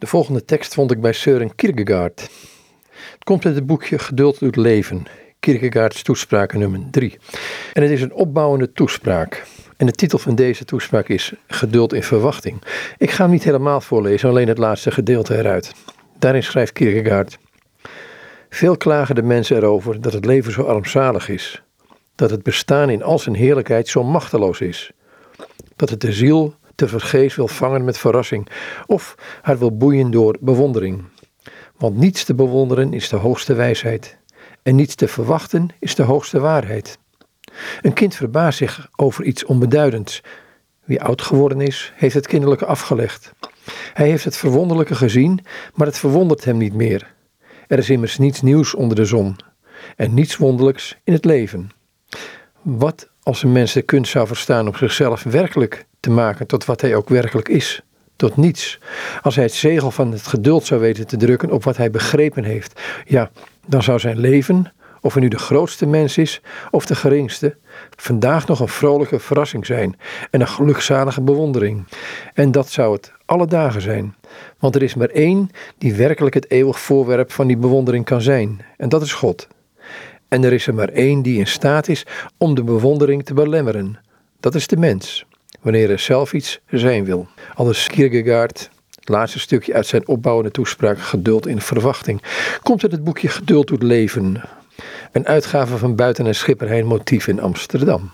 De volgende tekst vond ik bij Søren Kierkegaard. Het komt uit het boekje Geduld doet leven, Kierkegaards toespraken nummer 3. En het is een opbouwende toespraak. En de titel van deze toespraak is Geduld in verwachting. Ik ga hem niet helemaal voorlezen, alleen het laatste gedeelte eruit. Daarin schrijft Kierkegaard: Veel klagen de mensen erover dat het leven zo armzalig is, dat het bestaan in al zijn heerlijkheid zo machteloos is, dat het de ziel te vergeefs wil vangen met verrassing of haar wil boeien door bewondering. Want niets te bewonderen is de hoogste wijsheid en niets te verwachten is de hoogste waarheid. Een kind verbaast zich over iets onbeduidends. Wie oud geworden is, heeft het kinderlijke afgelegd. Hij heeft het verwonderlijke gezien, maar het verwondert hem niet meer. Er is immers niets nieuws onder de zon en niets wonderlijks in het leven. Wat als een mens de kunst zou verstaan om zichzelf werkelijk te maken tot wat hij ook werkelijk is, tot niets. Als hij het zegel van het geduld zou weten te drukken op wat hij begrepen heeft, ja, dan zou zijn leven, of hij nu de grootste mens is of de geringste, vandaag nog een vrolijke verrassing zijn en een gelukzalige bewondering. En dat zou het alle dagen zijn, want er is maar één die werkelijk het eeuwig voorwerp van die bewondering kan zijn, en dat is God. En er is er maar één die in staat is om de bewondering te belemmeren, dat is de mens wanneer er zelf iets zijn wil. Aldus Kierkegaard, het laatste stukje uit zijn opbouwende toespraak Geduld in Verwachting, komt uit het boekje Geduld doet leven. Een uitgave van Buiten en Schipperheijn Motief in Amsterdam.